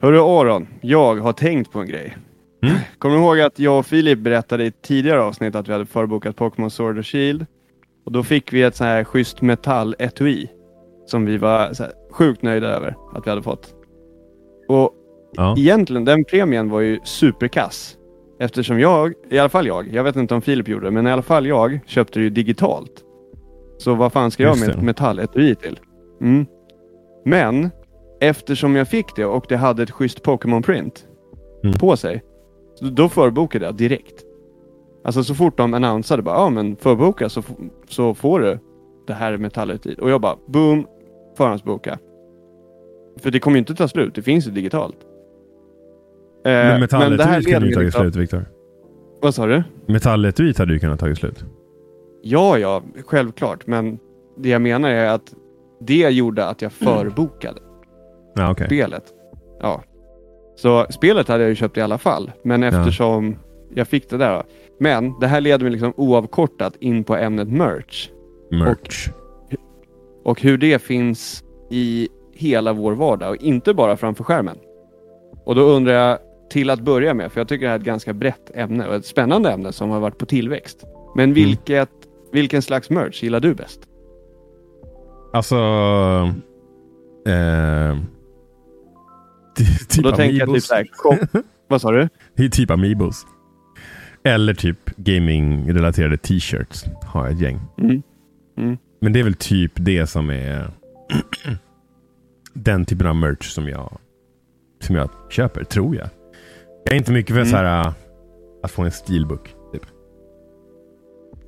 Hörru Aron, jag har tänkt på en grej. Mm. Kommer du ihåg att jag och Filip berättade i ett tidigare avsnitt att vi hade förbokat Pokémon Sword och Shield? Och då fick vi ett sånt här schysst metall-etui som vi var sjukt nöjda över att vi hade fått. Och Ja. egentligen, den premien var ju superkass. Eftersom jag, i alla fall jag, jag vet inte om Filip gjorde det, men i alla fall jag köpte det ju digitalt. Så vad fan ska jag Just med det. ett metalletui till? Mm. Men eftersom jag fick det och det hade ett schysst Pokémon-print Mm. på sig, då förbokade jag direkt. Alltså så fort de annonsade bara, ja men förboka så, så får du det här metalletuiet. Och jag bara, boom, förhandsboka. För det kommer ju inte ta slut, det finns ju digitalt. Eh, Men metalletuiet leder ju tagit slut, Viktor. Vad sa du? Metalletuiet hade ju kunnat tagit slut. Ja, ja, självklart. Men det jag menar är att det gjorde att jag förbokade Ja, okej. spelet. Ja. Så spelet hade jag ju köpt i alla fall. Men eftersom jag fick det där. Men det här leder mig liksom oavkortat in på ämnet merch. Merch. Och hur det finns i hela vår vardag och inte bara framför skärmen. Och då undrar jag till att börja med, för jag tycker det här är ett ganska brett ämne och ett spännande ämne som har varit på tillväxt. Men vilket, vilken slags merch gillar du bäst? Alltså... Eh, Och typ då tänker jag typ såhär, vad sa du? Typ Amiibos. Eller typ gaming-relaterade t-shirts. Har jag ett gäng. Mm. Mm. Men det är väl typ det som är den typen av merch som jag, som jag köper, tror jag. Jag är inte mycket för Mm. så här, äh, att få en stilbook. Typ.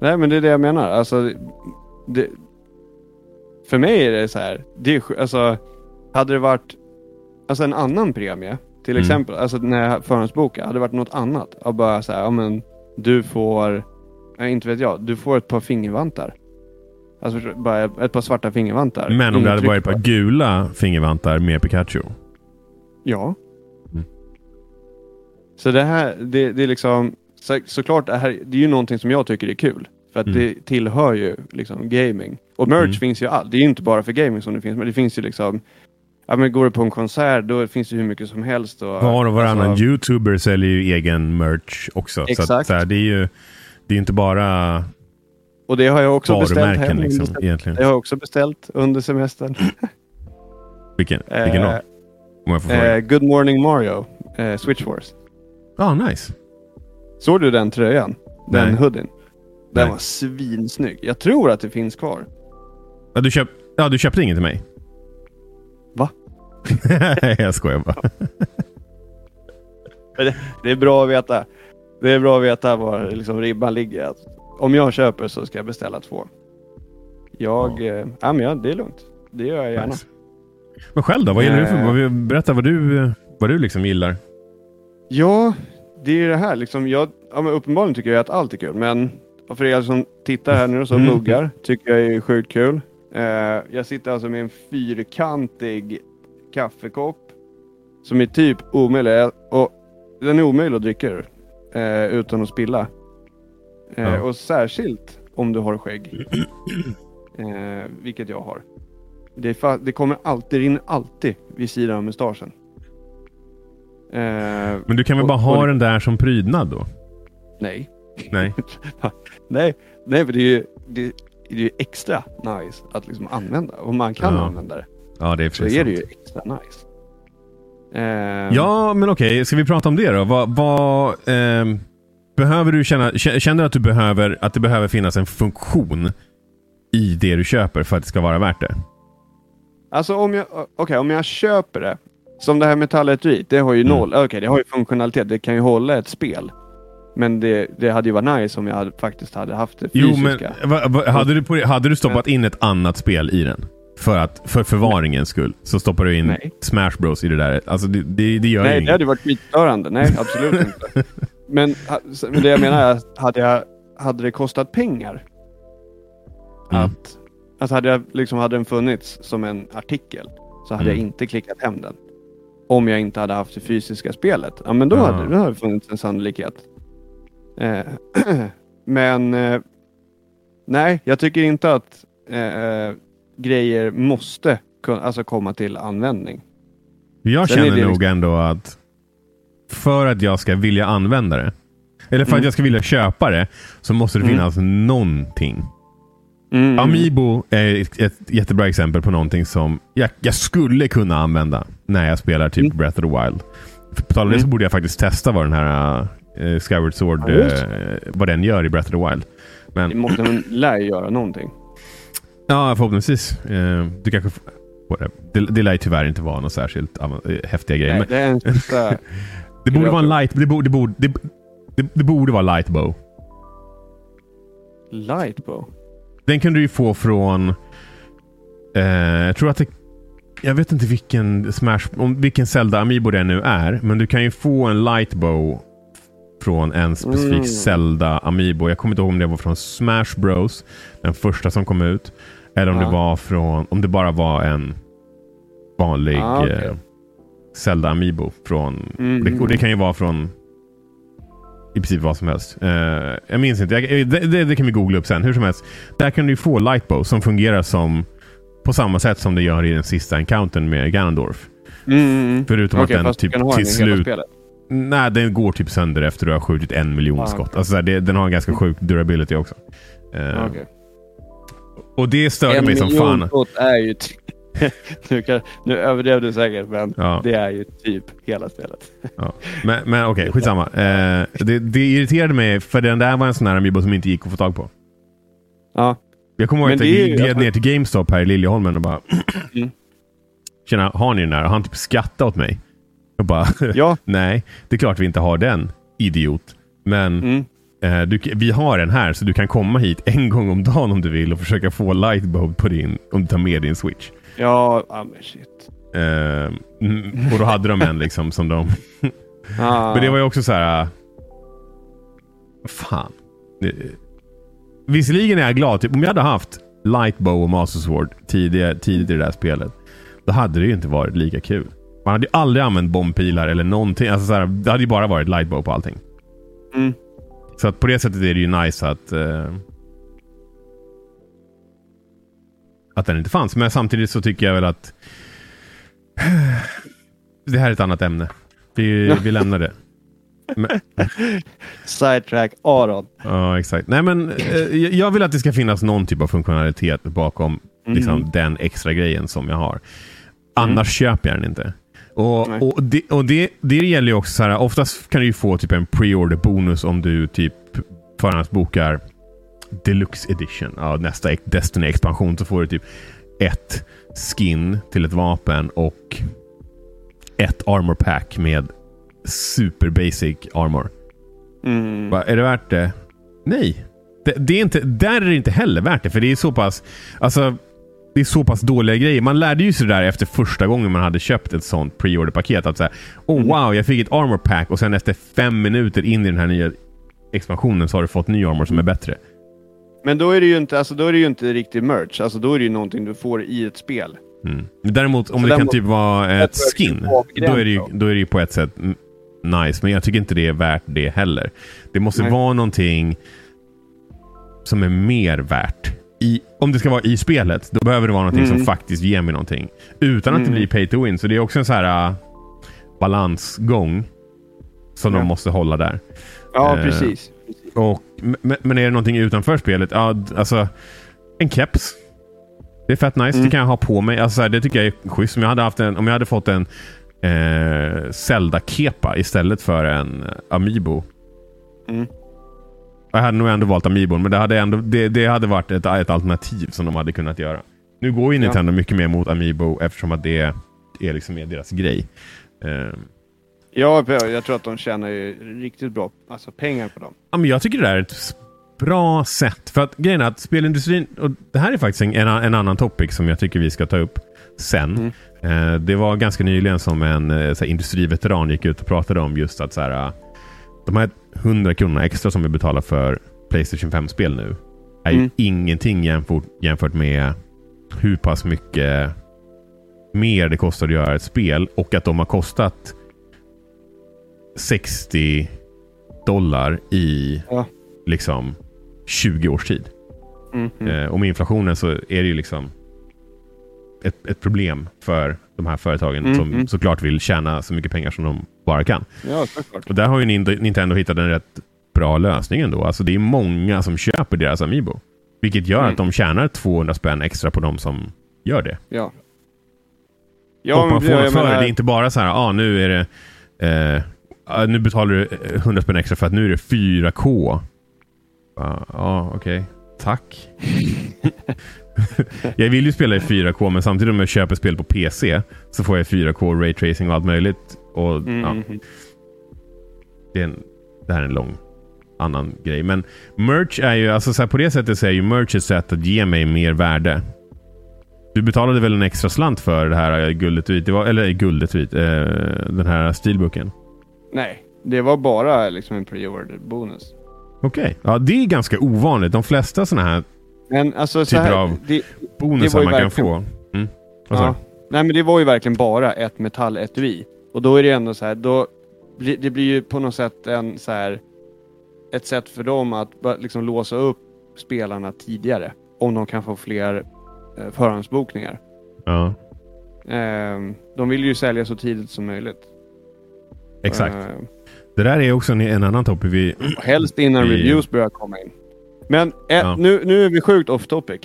Nej men det är det jag menar. Alltså, det, för mig är det så här. Det är, alltså, hade det varit alltså en annan premie, till Mm. exempel, alltså när jag förhandsbokade, hade det varit något annat. Och bara så här, ja men du får, nej, inte vet jag, du får ett par fingervantar. Alltså bara ett par svarta fingervantar. Men om det hade varit ett par gula fingervantar med Pikachu. Ja. Mm. Så det här, det, det är liksom, så, såklart det här, det är ju någonting som jag tycker är kul. För att Mm. det tillhör ju liksom gaming. Och merch Mm. finns ju allt. Det är ju inte bara för gaming som det finns, men det finns ju liksom, ja men går du på en konsert då finns det hur mycket som helst. Och, Var och varannan alltså, youtuber säljer ju egen merch också. Så, att, Exakt. så här, det är ju det är inte bara Och det har jag också beställt hem. liksom, egentligen. Det har jag också beställt under semestern. Vilken, vilken Eh, då? Eh, Good Morning Mario, eh, Switch Wars. ah, nice. Såg du den tröjan? Den Nej. hoodien? Den Nej. var svinsnygg. Jag tror att det finns kvar. Ja, du, köp, ja, du köpte ingen till mig? Jag skojar bara. Det är bra att veta. Det är bra att veta var liksom ribban ligger. Att om jag köper så ska jag beställa två. Jag, ja. ja men ja, det är lugnt. Det gör jag gärna. Nice. Men själv då? Vad gillar du för, Eh. berätta vad du, vad du liksom gillar. Ja, det är det här liksom. Jag, ja, uppenbarligen tycker jag att allt är kul. Men för er som tittar här nu och som Mm. muggar tycker jag är sjukt kul. Eh, jag sitter alltså med en fyrkantig kaffekopp. Som är typ omöjlig. Och den är omöjlig att dricka ur. Eh, utan att spilla. Eh, Ja. Och särskilt om du har skägg. eh, vilket jag har. Det, det kommer alltid, det rinner alltid vid sidan av mustaschen. Eh, Men du kan väl och- bara ha den där som prydnad då? Nej. Nej. nej, nej, för det är ju det, det är extra nice att liksom använda. Och man kan Ja. använda det. Ja, det är Så precis är det ju extra nice. Eh, Ja, men okej. Ska vi prata om det då? Vad, vad, ehm, behöver du känna, kä- känner du att, du behöver, att det behöver finnas en funktion i det du köper för att det ska vara värt det? Alltså om jag, okej, om jag köper det. Som det här metalletuiet, det har ju Mm. noll, okej det har ju funktionalitet, det kan ju hålla ett spel. Men det, det hade ju varit nice om jag hade, faktiskt hade haft det Jo, fysiska. men va, va, hade, du på, hade du stoppat in ett annat spel i den? För, att, för förvaringens skull. Så stoppar du in Nej. Smash Bros i det där. Alltså det, det, det gör Nej, det inget. hade varit skitstörande. Nej, absolut inte. Men, men det jag menar är att hade, jag, hade det kostat pengar Mm. att, att hade, jag, liksom, hade den funnits som en artikel så hade Mm. jag inte klickat hem den. Om jag inte hade haft det fysiska spelet. Ja, men då, Ja. hade, då hade det funnits en sannolikhet. Eh, men eh, nej, jag tycker inte att eh, eh, grejer måste alltså komma till användning. Jag Sen känner det nog liksom- ändå att för att jag ska vilja använda det, eller för att Mm. jag ska vilja köpa det, så måste det Mm. finnas någonting. Mm. Amiibo är ett, ett jättebra exempel på någonting som jag, jag skulle kunna använda när jag spelar typ Mm. Breath of the Wild. För på tal om det Mm. så borde jag faktiskt testa vad den här uh, Skyward Sword, eh, vad den gör i Breath of the Wild. Det Men måste man lär göra någonting. Ja, förhoppningsvis. Eh, du kanske, det, det lär ju tyvärr inte vara något särskilt eh, häftiga grejer. Nej, det är sista... det borde vara en light, det borde, det borde, det, det, det borde vara lightbow. Lightbow. Den kunde du ju få från... Eh, jag tror att det... Jag vet inte vilken Smash... Om, vilken Zelda Amiibo det nu är. Men du kan ju få en Lightbow från en specifik Mm. Zelda Amiibo. Jag kommer inte ihåg om det var från Smash Bros. Den första som kom ut. Eller om Ja. det var från... Om det bara var en vanlig Ah, okej. eh, Zelda Amiibo från... Mm. Det, och det kan ju vara från i princip vad som helst. Eh, jag minns inte. Jag, det, det, det kan vi googla upp sen. Hur som helst. Där kan du få Lightbow som fungerar som på samma sätt som det gör i den sista encountern med Ganondorf. Mm, mm, mm. Förutom Okej, att den typ till slut... Nej, den går typ sönder efter du har skjutit en miljon Ah, skott. Alltså, det, den har en ganska sjuk durability också. Eh, Ja, okej. Och det störde En mig som fan. är ju... ty- nu, kan, nu överdrev du säkert, men Ja. det är ju typ hela spelet. Ja. Men, men okej, skitsamma. Eh, det, det irriterade mig för den där var en sån här Amiibo som inte gick att få tag på. Ja. Jag kommer ihåg att jag gled ner till GameStop här i Liljeholmen och bara... Mm. Tjena, har ni den där? Och han typ skrattade åt mig. Jag bara, Ja. nej, det är klart vi inte har den, idiot. Men Mm. Eh, du, vi har den här så du kan komma hit en gång om dagen om du vill och försöka få Lightbow på din, om du tar med din Switch. Ja, ah, men shit. Eh, mm, och då hade de en liksom som de... Ah. Men det var ju också så här... äh, Fan. Visserligen är jag glad. Typ, om jag hade haft Lightbow och Master Sword tidigt, tidigt i det där spelet. Då hade det ju inte varit lika kul. Man hade ju aldrig använt bombpilar eller någonting. Alltså så här, det hade ju bara varit Lightbow på allting. Mm. Så att på det sättet är det ju nice att... eh, att den inte fanns. Men samtidigt så tycker jag väl att... det här är ett annat ämne. Vi, vi lämnar det. Men, Sidetrack Aron. Ja, exakt. Nej, men eh, jag vill att det ska finnas någon typ av funktionalitet bakom liksom, Mm. den extra grejen som jag har. Annars köper jag den inte. Och, och, det, och det, det gäller ju också så här, oftast kan du ju få typ en pre-order bonus om du typ förhandsbokar Deluxe Edition av nästa Destiny-expansion så får du typ ett skin till ett vapen och ett armor pack med super basic armor. Mm. Va, är det värt det? Nej. Det, det är inte, där är det inte heller värt det, för det är så pass... Alltså, det är så pass dåliga grejer. Man lärde ju sig det där efter första gången man hade köpt ett sånt pre-order-paket. Att säga, oh Mm. wow, jag fick ett armor pack och sen efter fem minuter in i den här nya expansionen så har du fått ny armor som är bättre. Men då är det ju inte, alltså, då är det ju inte riktig merch. Alltså, då är det ju någonting du får i ett spel. Mm. Däremot om Så det kan typ vara ett skin, då är det, ju, då är det ju på ett sätt nice. Men jag tycker inte det är värt det heller. Det måste Nej. vara någonting som är mer värt. I, om det ska vara i spelet, då behöver det vara någonting som Mm. faktiskt ger mig någonting. Utan att det Mm. blir pay to win. Så det är också en så här uh, balansgång som Ja. de måste hålla där. Ja, Eh, precis. Och, men, men är det någonting utanför spelet? Ja, alltså en keps. Det är fett nice. Mm. Det kan jag ha på mig. Alltså, det tycker jag är schysst. Om jag hade, haft en, om jag hade fått en eh, Zelda-kepa istället för en eh, Amiibo. Mm. Jag hade nog ändå valt Amiibon, men det hade, ändå, det, det hade varit ett, ett alternativ som de hade kunnat göra. Nu går ju Ja. Nintendo mycket mer mot Amiibo eftersom att det är liksom mer deras grej. Eh, Ja, jag tror att de tjänar riktigt bra alltså, pengar på dem. Ja, men jag tycker det där är ett bra sätt. För att grejen är att spelindustrin, och det här är faktiskt en, en, annan topic som jag tycker vi ska ta upp sen. Mm. Eh, det var ganska nyligen som en eh, så här, industriveteran gick ut och pratade om just att så här, de här 100 kronorna extra som vi betalar för Playstation 5-spel nu är ju Mm. ingenting jämfört, jämfört med hur pass mycket mer det kostar att göra ett spel och att de har kostat 60 dollar i Ja. liksom 20 års tid. Mm. Mm. Eh, och med inflationen så är det ju liksom ett, ett problem för De här företagen Mm, som mm. såklart vill tjäna så mycket pengar som de bara kan. Ja. Och där har ju Nintendo hittat en rätt bra lösning ändå. Alltså det är många som köper deras Amiibo. Vilket gör Mm. att de tjänar 200 spänn extra på de som gör det. Ja. och man får jag för menar- Det är inte bara så här, ah, nu är det... Eh, ah, nu betalar du eh, 100 spänn extra för att nu är det 4K. Ja, ah, okej. Tack. jag vill ju spela i 4K, men samtidigt om jag köper spel på PC så får jag 4K, raytracing och allt möjligt. Och, Mm, ja, det, är en, det här är en lång annan grej. Men merch är ju, alltså så på det sättet så är ju merch ett sätt att ge mig mer värde. Du betalade väl en extra slant för det här eh, guldet det var, eller guldet eh, den här steelbooken? Nej, det var bara liksom en pre-order bonus. Okej, ja det är ganska ovanligt. De flesta sådana här Men alltså så Typer här, av det, bonusar ju man kan få. Mm. Ja. Nej men det var ju verkligen bara ett metalletui. Och då är det ändå så här, då det blir ju på något sätt en så här ett sätt för dem att liksom låsa upp spelarna tidigare. Om de kan få fler eh, förhandsbokningar. Ja, Ehm, de vill ju sälja så tidigt som möjligt. exakt. Ehm, Det där är också en, en annan topic vi... helst innan Vi- reviews börjar komma in. Men eh, Ja. nu, nu är vi sjukt off topic.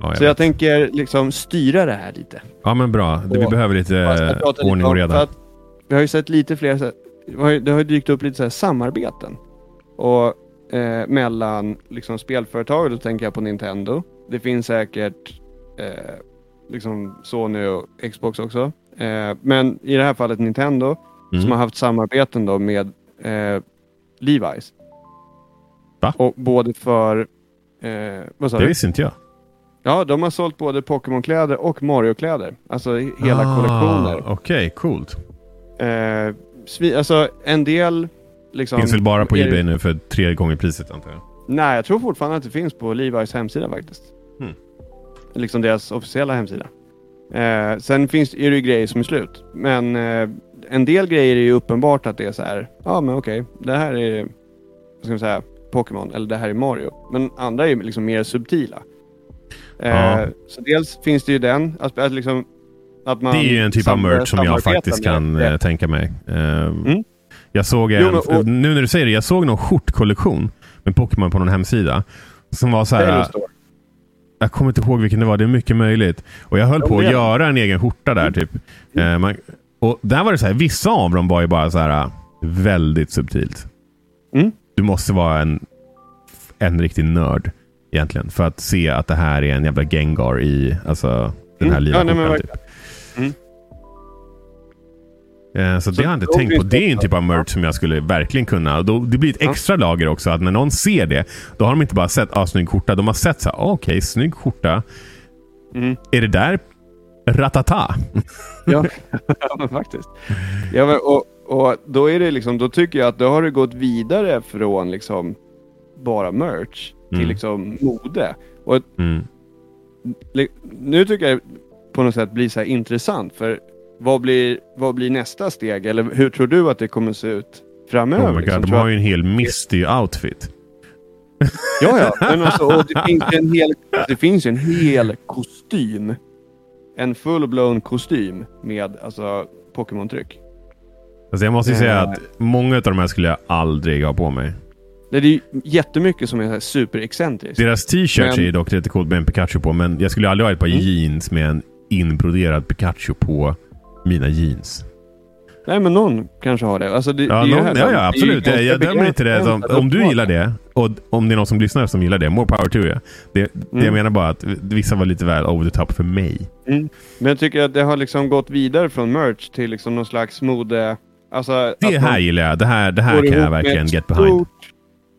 Ja, jag så jag vet. tänker liksom styra det här lite. ja men bra. Det, vi behöver lite Jag eh, lite ordning och reda. Att vi har ju sett lite fler, här- det har ju- det har ju dykt upp lite så här samarbeten. Och eh, mellan liksom spelföretag, då tänker jag på Nintendo. Det finns säkert eh, liksom Sony och Xbox också. Eh, men i det här fallet Nintendo, Mm. som har haft samarbeten då med eh, Levi's. Va? Och både för, eh, vad sa Det du? visste inte jag. Ja, de har sålt både Pokémon-kläder och Mario-kläder. Alltså hela Ah, kollektioner. Okej, coolt. Eh, svi- alltså en del liksom... Finns väl bara på Ebay nu för tre gånger priset antar jag. Nej, jag tror fortfarande att det finns på Levi's hemsida faktiskt. Hmm. Liksom deras officiella hemsida. Eh, sen finns, är det ju grejer som är slut. Men eh, en del grejer är ju uppenbart att det är så här. Ja, men okej. Det här är, vad ska man säga, Pokémon. Eller det här är Mario. Men andra är ju liksom mer subtila. Eh, Ja. Så dels finns det ju den. Att, att liksom, att man Det är ju en typ av merch som jag faktiskt kan med- eh, tänka mig. Ehm, Mm. Jag såg en, Jo, men- och- nu när du säger det, jag såg någon skjortkollektion med Pokémon på någon hemsida. Som var så här, jag kommer inte ihåg vilken det var, det är mycket möjligt. Och jag höll Ja, på att det det. göra en egen skjorta där typ. Eh, man, och där var det så här, vissa av dem var ju bara så här väldigt subtilt. Mm. Du måste vara en, en riktig nörd egentligen för att se att det här är en jävla Gengar i alltså, den här Mm. lila Ja, nej, skjortan. Typ. Mm. Eh, Så, Så det har jag inte tänkt på. Det är en typ av merch som jag skulle verkligen kunna. Då, det blir ett Ja. extra lager också. Att när någon ser det, då har de inte bara sett ah, snygg skjorta. De har sett så här, ah, okej, snygg skjorta. Mm. Är det där Ratata? Ja, ja men faktiskt. Ja, men, och, och då är det liksom, då tycker jag att då har det gått vidare från liksom bara merch till Mm. liksom mode. Och Mm. nu tycker jag på något sätt blir så intressant för vad blir, vad blir nästa steg? Eller hur tror du att det kommer se ut framöver? Oh my liksom? God, de har jag- ju en hel misty outfit. Ja, ja. Men alltså, det, finns en hel, det finns en hel kostym. En full-blown kostym med alltså Pokémon-tryck. Alltså jag måste ju säga Eh. att många av de här skulle jag aldrig ha på mig. Det är ju jättemycket som är superexcentriskt. Deras t-shirts Men- är dock lite coolt med en Pikachu på, men jag skulle aldrig ha ett par Mm. jeans med en inbroderad Pikachu på mina jeans. Nej, men någon kanske har det. Alltså, det, Ja, det någon, det här- ja, det ja absolut. Jag, jag dömer inte det. Som, begränsat om du gillar det, och om det är någon som lyssnar som gillar det, more power to you. Det, det Mm. jag menar bara att vissa var lite väl over the top för mig. Men jag tycker att det har liksom gått vidare från merch till liksom någon slags mode. Alltså, Det här man gillar jag. Det här, det här kan jag verkligen get behind. stort-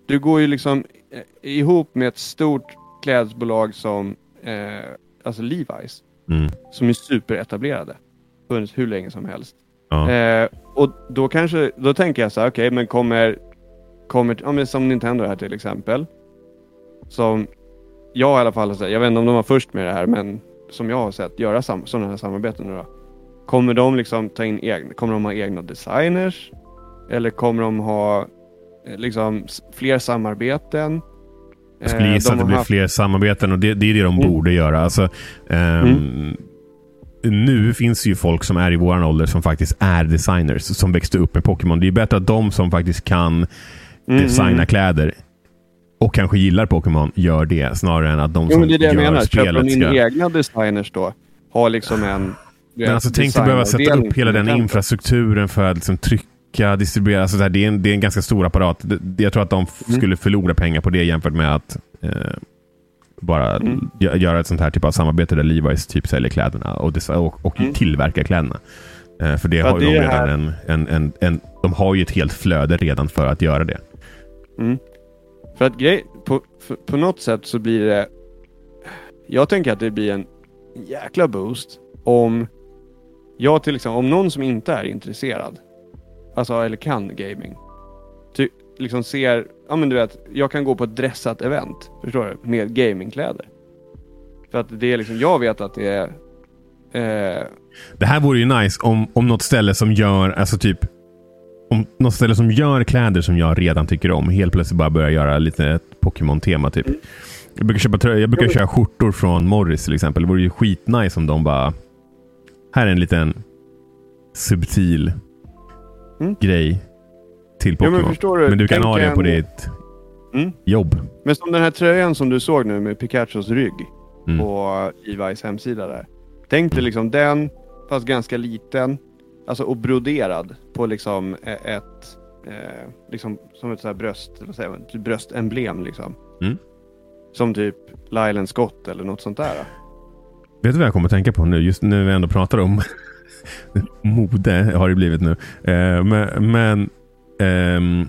Du går ju liksom eh, ihop med ett stort klädesbolag som eh, alltså Levi's. Mm. Som är superetablerade. Funnits hur länge som helst. Ja. Eh, och då kanske, då tänker jag så här, okej, men kommer, kommer ja, men som Nintendo här till exempel. Som jag i alla fall har sett, jag vet inte om de var först med det här, men som jag har sett göra sam, sådana här samarbeten nu då. Kommer de liksom ta in egna, kommer de ha egna designers? Eller kommer de ha liksom s- fler samarbeten? Jag skulle Eh, gissa de att det blir haft- fler samarbeten och det, det är det de Mm. borde göra. Alltså, ehm, nu finns det ju folk som är i våran ålder som faktiskt är designers. Som växte upp med Pokémon. Det är bättre att de som faktiskt kan Mm, designa mm. kläder och kanske gillar Pokémon gör det snarare än att de Jo, som men det är det jag gör menar. Köper de spelet in ska... egna designers då, har liksom en... Men alltså tänk dig behöva sätta upp hela den infrastrukturen för att liksom trycka, distribuera. Alltså det, här, det, är en, det är en ganska stor apparat. Det, jag tror att de Mm. skulle förlora pengar på det jämfört med att eh, bara Mm. gö- göra ett sånt här typ av samarbete där Levi's typ säljer kläderna och, och, och Mm. tillverkar kläderna. Eh, för det För har de det är redan en, en, en, en... De har ju ett helt flöde redan för att göra det. Mm. För att grej, på, för, på något sätt så blir det... Jag tänker att det blir en jäkla boost om jag till exempel, om någon som inte är intresserad, alltså eller kan gaming, ty, liksom ser, ja men du vet, jag kan gå på ett dressat event, förstår du? Med gamingkläder. För att det är liksom, jag vet att det är... Eh, Det här vore ju nice om, om något ställe som gör, alltså typ om något ställe som gör kläder som jag redan tycker om helt plötsligt bara börjar göra lite ett Pokémon-tema typ. Jag brukar, köpa, trö- jag brukar köra skjortor från Morris till exempel. Det vore ju skitnice om de bara... Här är en liten subtil Mm. grej till Ja, men Pokémon. du, men du kan ha det på ditt Mm. jobb. Men som den här tröjan som du såg nu med Pikachus rygg Mm. på Levi's hemsida där. Tänk dig liksom den, fast ganska liten. Alltså och broderad på liksom ett, eh, liksom som ett så här bröst, vad säger man, typ bröstemblem liksom. Mm. Som typ Lylan Scott eller något sånt där. Vet du vad jag kommer att tänka på nu? Just när vi ändå pratar om mode har det blivit nu. Eh, men men ehm,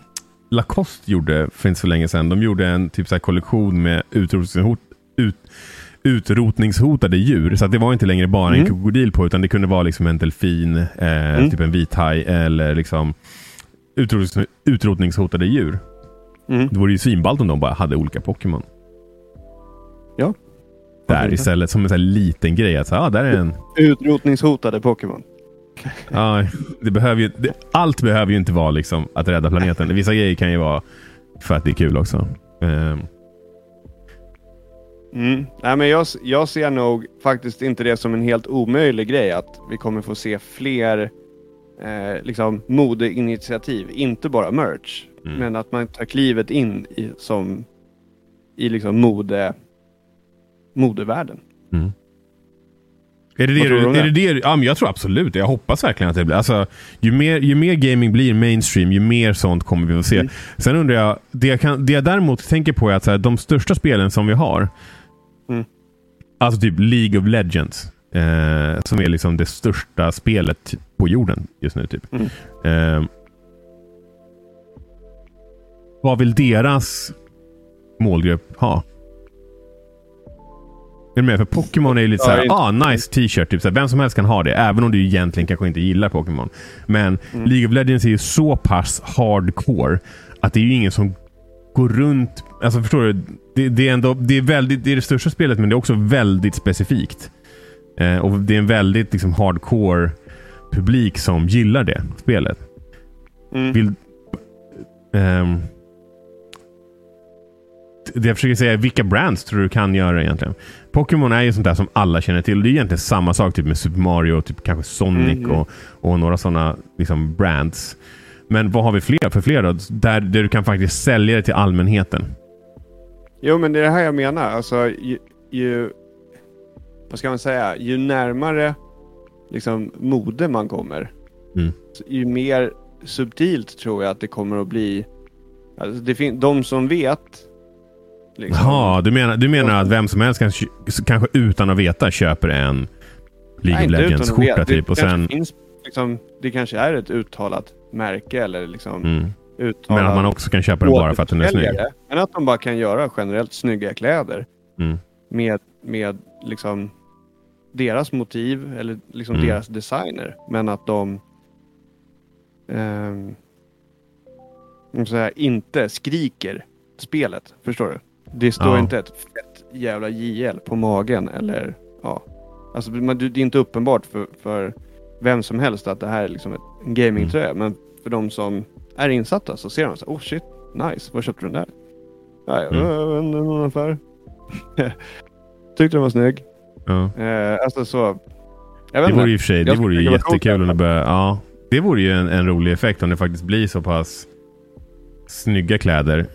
Lacoste gjorde för inte så länge sedan. De gjorde en typ så kollektion med utrotningshot, ut, utrotningshotade djur. Så det var inte längre bara en Mm. krokodil på utan det kunde vara liksom en delfin, eh, Mm. typ en vithaj eller liksom utrotnings, utrotningshotade djur. Mm. Det vore ju svinballt om de bara hade olika Pokémon. Ja. Där istället som en sån liten grej. Att, ah, där är en Utrotningshotade Pokémon. Ja, det behöver ju, det, allt behöver ju inte vara liksom att rädda planeten. Vissa grejer kan ju vara för att det är kul också. Ehm, Mm. Nej, men jag, jag ser nog faktiskt inte det som en helt omöjlig grej att vi kommer få se fler eh, liksom modeinitiativ. Inte bara merch, Mm. men att man tar klivet in i, som, i liksom mode, modevärlden. mm. Är det det, du, är det? det det? Ja, men jag tror absolut Jag hoppas verkligen att det blir. Alltså, ju, mer, ju mer gaming blir mainstream, ju mer sånt kommer vi att se. Mm. Sen undrar jag, det jag, kan, det jag däremot tänker på är att så här, de största spelen som vi har, Mm. alltså typ League of Legends, eh, som är liksom det största spelet på jorden just nu. typ. Mm. Eh, vad vill deras målgrupp ha? Är du med? För Pokémon är ju lite Ja, såhär, inte- ah nice t-shirt. Typ, såhär, vem som helst kan ha det. Även om du egentligen kanske inte gillar Pokémon. Men Mm. League of Legends är ju så pass hardcore att det är ju ingen som går runt... Alltså förstår du? Det, det, är, ändå, det, är, väldigt, det är det största spelet men det är också väldigt specifikt. Eh, och det är en väldigt liksom, hardcore publik som gillar det spelet. Mm. Vill, ehm, det jag försöker säga vilka brands tror du kan göra egentligen? Pokémon är ju sånt där som alla känner till. Det är egentligen samma sak typ med Super Mario, typ kanske Sonic Mhm. och, och några sådana liksom, brands. Men vad har vi fler för fler då? Där, där du kan faktiskt sälja det till allmänheten. Jo, men det är det här jag menar. Alltså, ju, ju vad ska man säga, ju närmare liksom mode man kommer, Mm. ju mer subtilt tror jag att det kommer att bli. Alltså, det fin- de som vet. Liksom, Jaha, du menar, du menar att vem som helst kan, kö- kanske utan att veta köper en League Nej, of Legends-skjorta typ och kanske sen... Finns, liksom, det kanske är ett uttalat märke eller liksom Mm. uttalat Men att man också kan köpa den bara för att den är snygg. Men att de bara kan göra generellt snygga kläder Mm. med, med liksom deras motiv eller liksom Mm. deras designer. Men att de om så här, inte skriker spelet. Förstår du? Det står Ja. inte ett fett jävla JL på magen eller ja. Alltså man, det är inte uppenbart för, för vem som helst att det här är liksom ett, en gamingtröja. Men för de som är insatta så ser de så oh shit, nice, var köpte du den där? Ja, jag Mm. jag vet inte, någon affär. Tyckte den var snygg. Ja. Eh, alltså så. Det vore ju i och för sig det vore ju jättekul om det börjar, ja, Det vore ju en, en rolig effekt om det faktiskt blir så pass snygga kläder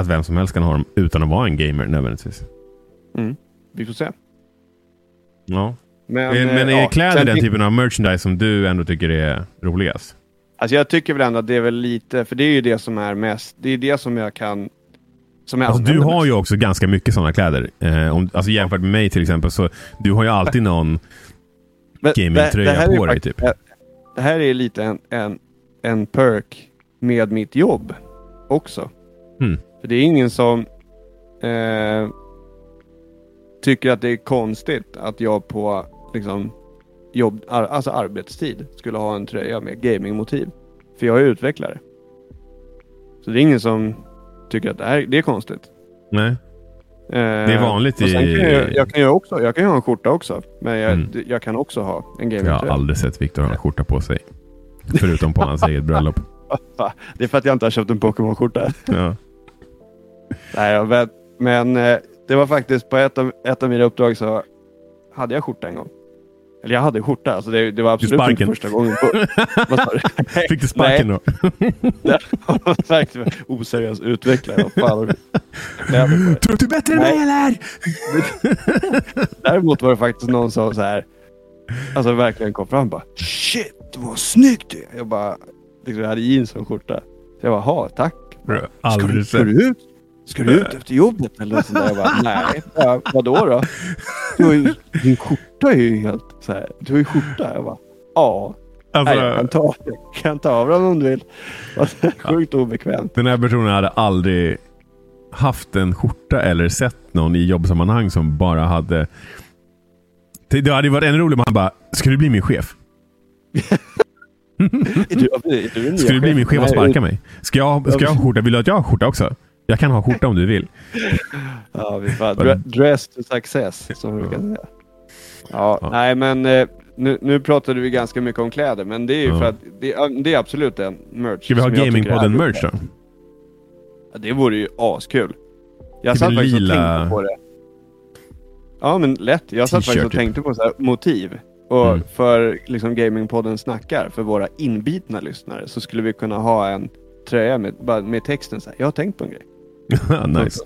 att vem som helst kan ha dem utan att vara en gamer nödvändigtvis. Mm. Vi får se. Ja. Men, Men, men eh, är ja, kläder den fin- typen av merchandise som du ändå tycker är roligast? Alltså jag tycker väl ändå att det är väl lite, för det är ju det som är mest, det är det som jag kan... Som jag Alltså, du har mest. ju också ganska mycket sådana kläder. Eh, om, alltså jämfört med mig till exempel, så du har ju alltid någon gamingtröja det- det här är på dig, typ. Det här är lite en, en, en perk med mitt jobb också. Mm. För det är ingen som eh, tycker att det är konstigt att jag på liksom, jobb, ar, alltså arbetstid skulle ha en tröja med gamingmotiv. För jag är utvecklare. Så det är ingen som tycker att det, här, det är konstigt. Nej. Eh, Det är vanligt i- Kan jag, jag, kan ju också, jag kan ha en skjorta också. Men jag, Mm. jag kan också ha en Jag har gamingtröja. aldrig sett Viktor ha en skjorta på sig. Förutom på hans eget bröllop. Det är för att jag inte har köpt en Pokémon-skjorta. Ja. Nej, vet. Men eh, det var faktiskt på ett av, ett av mina uppdrag så hade jag skjorta en gång. Eller jag hade skjorta, alltså det, det var absolut inte första gången. På, du? Fick du sparken då? Det var verkligen oseriös utvecklare. Fan du? Tror du bättre än Nej. mig eller? Däremot var det faktiskt någon som så här, alltså verkligen kom fram och bara Shit, vad snyggt är. Jag bara, liksom, jag hade jeans som skjorta. Så jag bara, ha tack. Bro, Ska du, ska du ut? Ska du ut efter jobbet eller sånt där? Jag bara, nej. Ja, vadå då? Du har ju, din skjorta är ju helt så här. Du har ju skjorta. Jag bara, ja. Nej, jag kan ta, jag kan ta av den om du vill. Sjukt obekvämt. den här personen hade aldrig haft en skjorta eller sett någon i jobbsammanhang som bara hade... Det hade varit ännu roligare om han bara, ska du bli min chef? Är du, är du en Ska du bli min chef och sparka mig? Ska jag, ska jag ha skjorta? Vill du att jag har skjorta också? Jag kan ha skjorta om du vill. Ja, vi dre- dress to success, som vi brukar säga. Ja, Ja. nej men eh, nu, nu pratade vi ganska mycket om kläder, men det är ju Ja. för att det, det är absolut en merch. Ska vi ha som jag tycker Gamingpodden är- merch då? Ja, det vore ju askul. Jag Typ satt faktiskt och lila- tänkte på det. Ja men lätt. Jag satt faktiskt och typ. tänkte på så här, motiv. Och Mm. för liksom Gamingpodden snackar, för våra inbitna lyssnare, så skulle vi kunna ha en tröja med, bara med texten så här. Jag har tänkt på en grej. nice.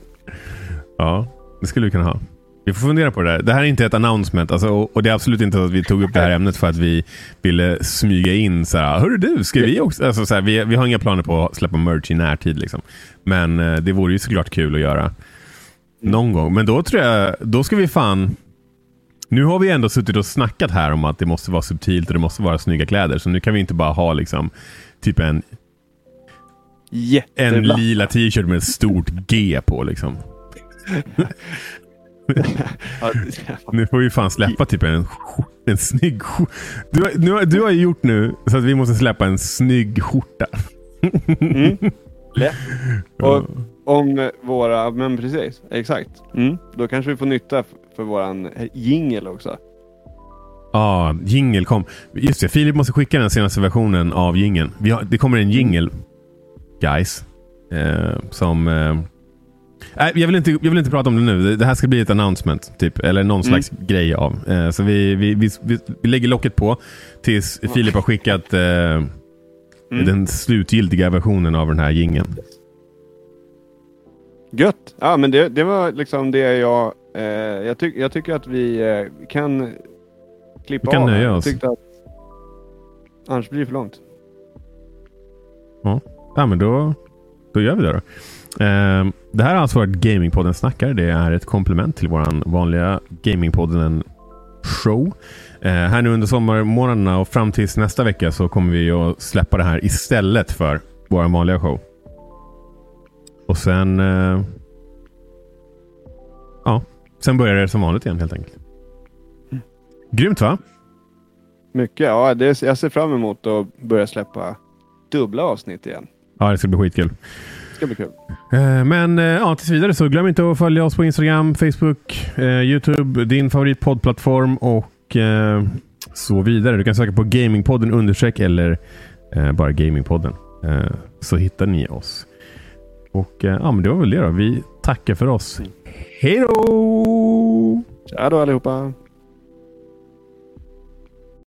Ja, det skulle vi kunna ha. Vi får fundera på det där. Det här är inte ett announcement. Alltså, och, och det är absolut inte så att vi tog upp det här ämnet för att vi ville smyga in så här. Hörru du, ska vi också? Alltså, så här, vi, vi har inga planer på att släppa merch i närtid. Liksom. Men eh, det vore ju såklart kul att göra. Någon gång. Men då tror jag, då ska vi fan... Nu har vi ändå suttit och snackat här om att det måste vara subtilt och det måste vara snygga kläder. Så nu kan vi inte bara ha liksom typ en, en Jättebra. lila t-shirt med ett stort G på. Liksom. Nu får vi fan släppa typ en, en snygg skjorta. Du, har- nu du har gjort nu så att vi måste släppa en snygg skjorta. Mm. Lätt. Och om våra, men precis, exakt. Mm. Då kanske vi får nytta för våran jingel också. Ja, ah, jingel kom. Just det, Filip måste skicka den senaste versionen av jingeln. Det kommer en jingel, guys. Eh, som... Eh, jag, vill inte, jag vill inte prata om det nu. Det, här ska bli ett announcement, typ. Eller någon Mm. slags grej av. Eh, så vi, vi, vi, vi, lägger locket på tills Filip har skickat eh, Mm. den slutgiltiga versionen av den här jingeln. Gött! Ja men det, det var liksom det jag... Eh, jag, tyck, jag tycker att vi eh, kan klippa Vi kan av. nöja oss. att annars blir det för långt. Ja, men då, då gör vi det då. Eh, det här har alltså varit Gamingpodden Snackar. Det är ett komplement till våran vanliga Gamingpodden show. Eh, här nu under sommarmånaderna och fram tills nästa vecka så kommer vi att släppa det här istället för vår vanliga show. Och sen... Eh, ja, sen börjar det som vanligt igen helt enkelt. Grymt va? Mycket. Ja, det, jag ser fram emot att börja släppa dubbla avsnitt igen. Ja, det ska bli skitkul. Det ska bli kul. Eh, Men eh, ja, tills vidare så glöm inte att följa oss på Instagram, Facebook, eh, Youtube, din favoritpoddplattform och så vidare. Du kan söka på Gamingpodden understreck eller bara Gamingpodden. Så hittar ni oss. Och ja, men det var väl det då. Vi tackar för oss. Hej då! Tja då allihopa!